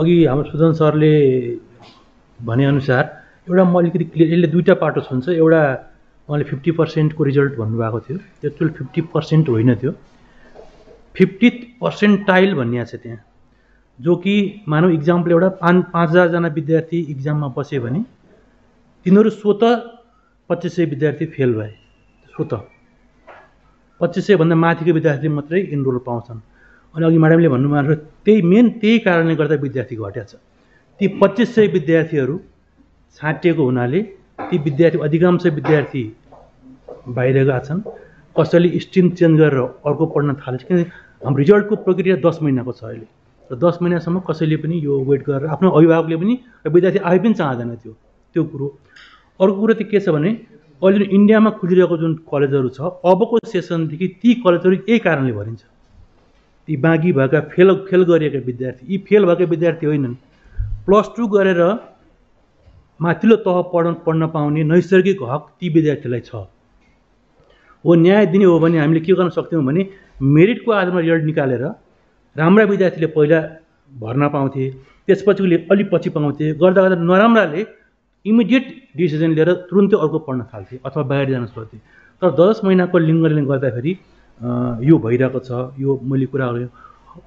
अघि हाम्रो सुदन सरले भनेअनुसार एउटा म अलिकति क्लियर यसले दुईवटा पार्ट हुन्छ एउटा उहाँले फिफ्टी पर्सेन्टको रिजल्ट भन्नुभएको थियो। एक्चुअल फिफ्टी पर्सेन्ट होइन त्यो। फिफ्टी पर्सेन्टाइल भनिएको छ त्यहाँ। जो कि मानव इक्जाम्पल एउटा पाँच पाँच हजारजना विद्यार्थी इक्जाममा बस्यो भने तिनीहरू स्वत पच्चिस सय विद्यार्थी फेल भए। स्वत। पच्चिस सयभन्दा माथिको विद्यार्थी मात्रै इनरोल पाउँछन्। अनि अघि म्याडमले भन्नुभएको त्यही मेन त्यही कारणले गर्दा विद्यार्थी घटेको छ। ती पच्चिस सय विद्यार्थीहरू छाँटिएको हुनाले ती विद्यार्थी अधिकांश विद्यार्थी बाहिर गएका छन्। कसैले स्ट्रिम चेन्ज गरेर अर्को पढ्न थालेछ। किनकि हाम्रो रिजल्टको प्रक्रिया दस महिनाको छ अहिले। र दस महिनासम्म कसैले पनि यो वेट गरेर आफ्नो अभिभावकले पनि विद्यार्थी आए पनि चाहँदैन त्यो त्यो कुरो। अर्को कुरो चाहिँ के छ भने अहिले इन्डियामा खुलिरहेको जुन कलेजहरू छ अबको सेसनदेखि ती कलेजहरू यही कारणले भरिन्छ। ती बाँकी भएका फेल फेल गरिएका विद्यार्थी यी फेल भएका विद्यार्थी होइनन्। प्लस टू गरेर माथिल्लो तह पढ्न पढ्न पाउने नैसर्गिक हक ती विद्यार्थीलाई छ। हो न्याय दिने हो भने हामीले के गर्न सक्थ्यौँ भने मेरिटको आधारमा रिजल्ट निकालेर राम्रा विद्यार्थीले पहिला भर्ना पाउँथे त्यसपछि अलिक पछि पाउँथे गर्दा गर्दा नराम्राले इमिडिएट डिसिजन लिएर तुरुन्तै अर्को पढ्न थाल्थे अथवा बाहिर जान सोध्थे। तर दस महिनाको लिङ्गले गर्दाखेरि यो भइरहेको छ यो मैले कुरा गरेँ।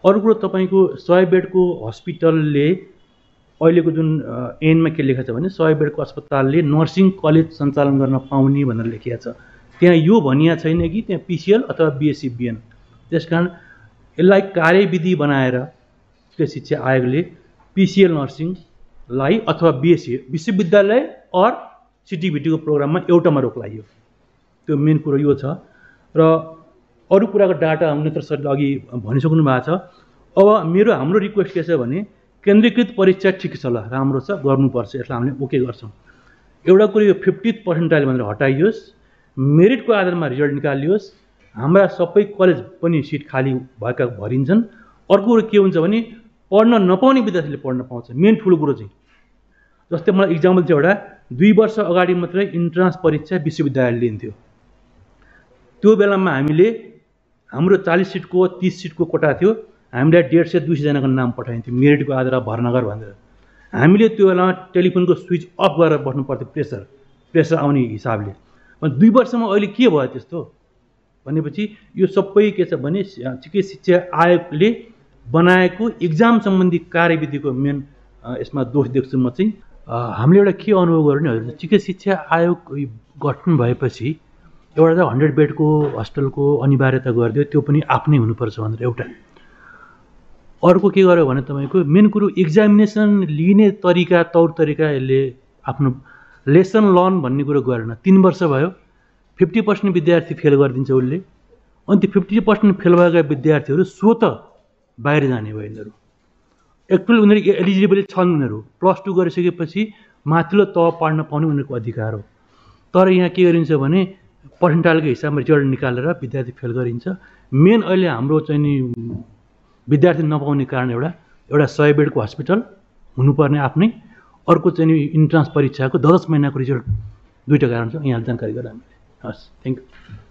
अरू कुरो तपाईँको सय बेडको हस्पिटलले अहिलेको जुन एनमा के लेखेको छ भने सय बेडको अस्पतालले नर्सिङ कलेज सञ्चालन गर्न पाउने भनेर लेखिएको छ। त्यहाँ यो भनिया छैन कि त्यहाँ पिसिएल अथवा बिएससी बिएन। त्यस कारण यसलाई कार्यविधि बनाएर राष्ट्रिय शिक्षा आयोगले पिसिएल नर्सिङलाई अथवा बिएससी विश्वविद्यालय अर सिटिभिटीको प्रोग्राममा एउटामा रोक लाग्यो त्यो मेन कुरो यो छ। र अरू कुराको डाटा नेत्र सरले अघि भनिसक्नु भएको छ। अब मेरो हाम्रो रिक्वेस्ट के छ भने केन्द्रीकृत परीक्षा ठिक छ ल राम्रो छ गर्नुपर्छ यसलाई हामीले ओके गर्छौँ। एउटा कुरो यो फिफ्टी पर्सेन्टाइल भनेर हटाइयोस् मेरिटको आधारमा रिजल्ट निकालियोस् हाम्रा सबै कलेज पनि सिट खाली भएका भरिन्छन्। अर्को कुरो के हुन्छ भने पढ्न नपाउने विद्यार्थीले पढ्न पाउँछ। मेन ठुलो कुरो चाहिँ जस्तै मलाई इक्जाम्पल चाहिँ एउटा दुई वर्ष अगाडि मात्रै इन्ट्रान्स परीक्षा विश्वविद्यालय लिन्थ्यो। त्यो बेलामा हामीले हाम्रो चालिस सिटको तिस सिटको कोटा थियो। हामीलाई डेढ सय दुई सयजनाको नाम पठाइन्थ्यो मेरिटको आधार भर्ना गर भनेर। हामीले त्यो बेलामा टेलिफोनको स्विच अफ गरेर बस्नु पर्थ्यो प्रेसर। प्रेसर आउने हिसाबले। अनि दुई वर्षमा अहिले के भयो त्यस्तो? भनेपछि यो सबै के छ भने चिकित्सा शिक्षा आयोगले बनाएको इक्जाम सम्बन्धी कार्यविधिको मेन यसमा दोष देख्छु म चाहिँ। हामीले एउटा के अनुभव गर्यो भने चिकित्सा शिक्षा आयोग गठन भएपछि एउटा त हन्ड्रेड बेडको हस्टेलको अनिवार्यता गरिदियो त्यो पनि आफ्नै हुनुपर्छ भनेर एउटा। अर्को के गर्यो भने तपाईँको मेन कुरो इक्जामिनेसन लिने तरिका तौर तरिका यसले आफ्नो लेसन लर्न भन्ने कुरो गरेन। तिन वर्ष भयो फिफ्टी पर्सेन्ट विद्यार्थी फेल गरिदिन्छ उसले। अनि त्यो फिफ्टी पर्सेन्ट फेल भएका विद्यार्थीहरू स्वत बाहिर जाने भयो यिनीहरू। एक्चुअली उनीहरू एलिजिबल छन् उनीहरू। प्लस टू गरिसकेपछि माथिल्लो तह पढ्न पाउने उनीहरूको अधिकार हो। तर यहाँ के गरिन्छ भने पर्सेन्टाइलको हिसाबमा रिजल्ट निकालेर विद्यार्थी फेल गरिन्छ। मेन अहिले हाम्रो चाहिँ नि विद्यार्थी नपाउने कारण एउटा एउटा सय बेडको हस्पिटल हुनुपर्ने आफ्नै अर्को चाहिँ नि इन्ट्रान्स परीक्षाको दस महिनाको रिजल्ट दुईवटा कारण छ। यहाँले जानकारी गरायो हामीले हस् थ्याङ्क यू।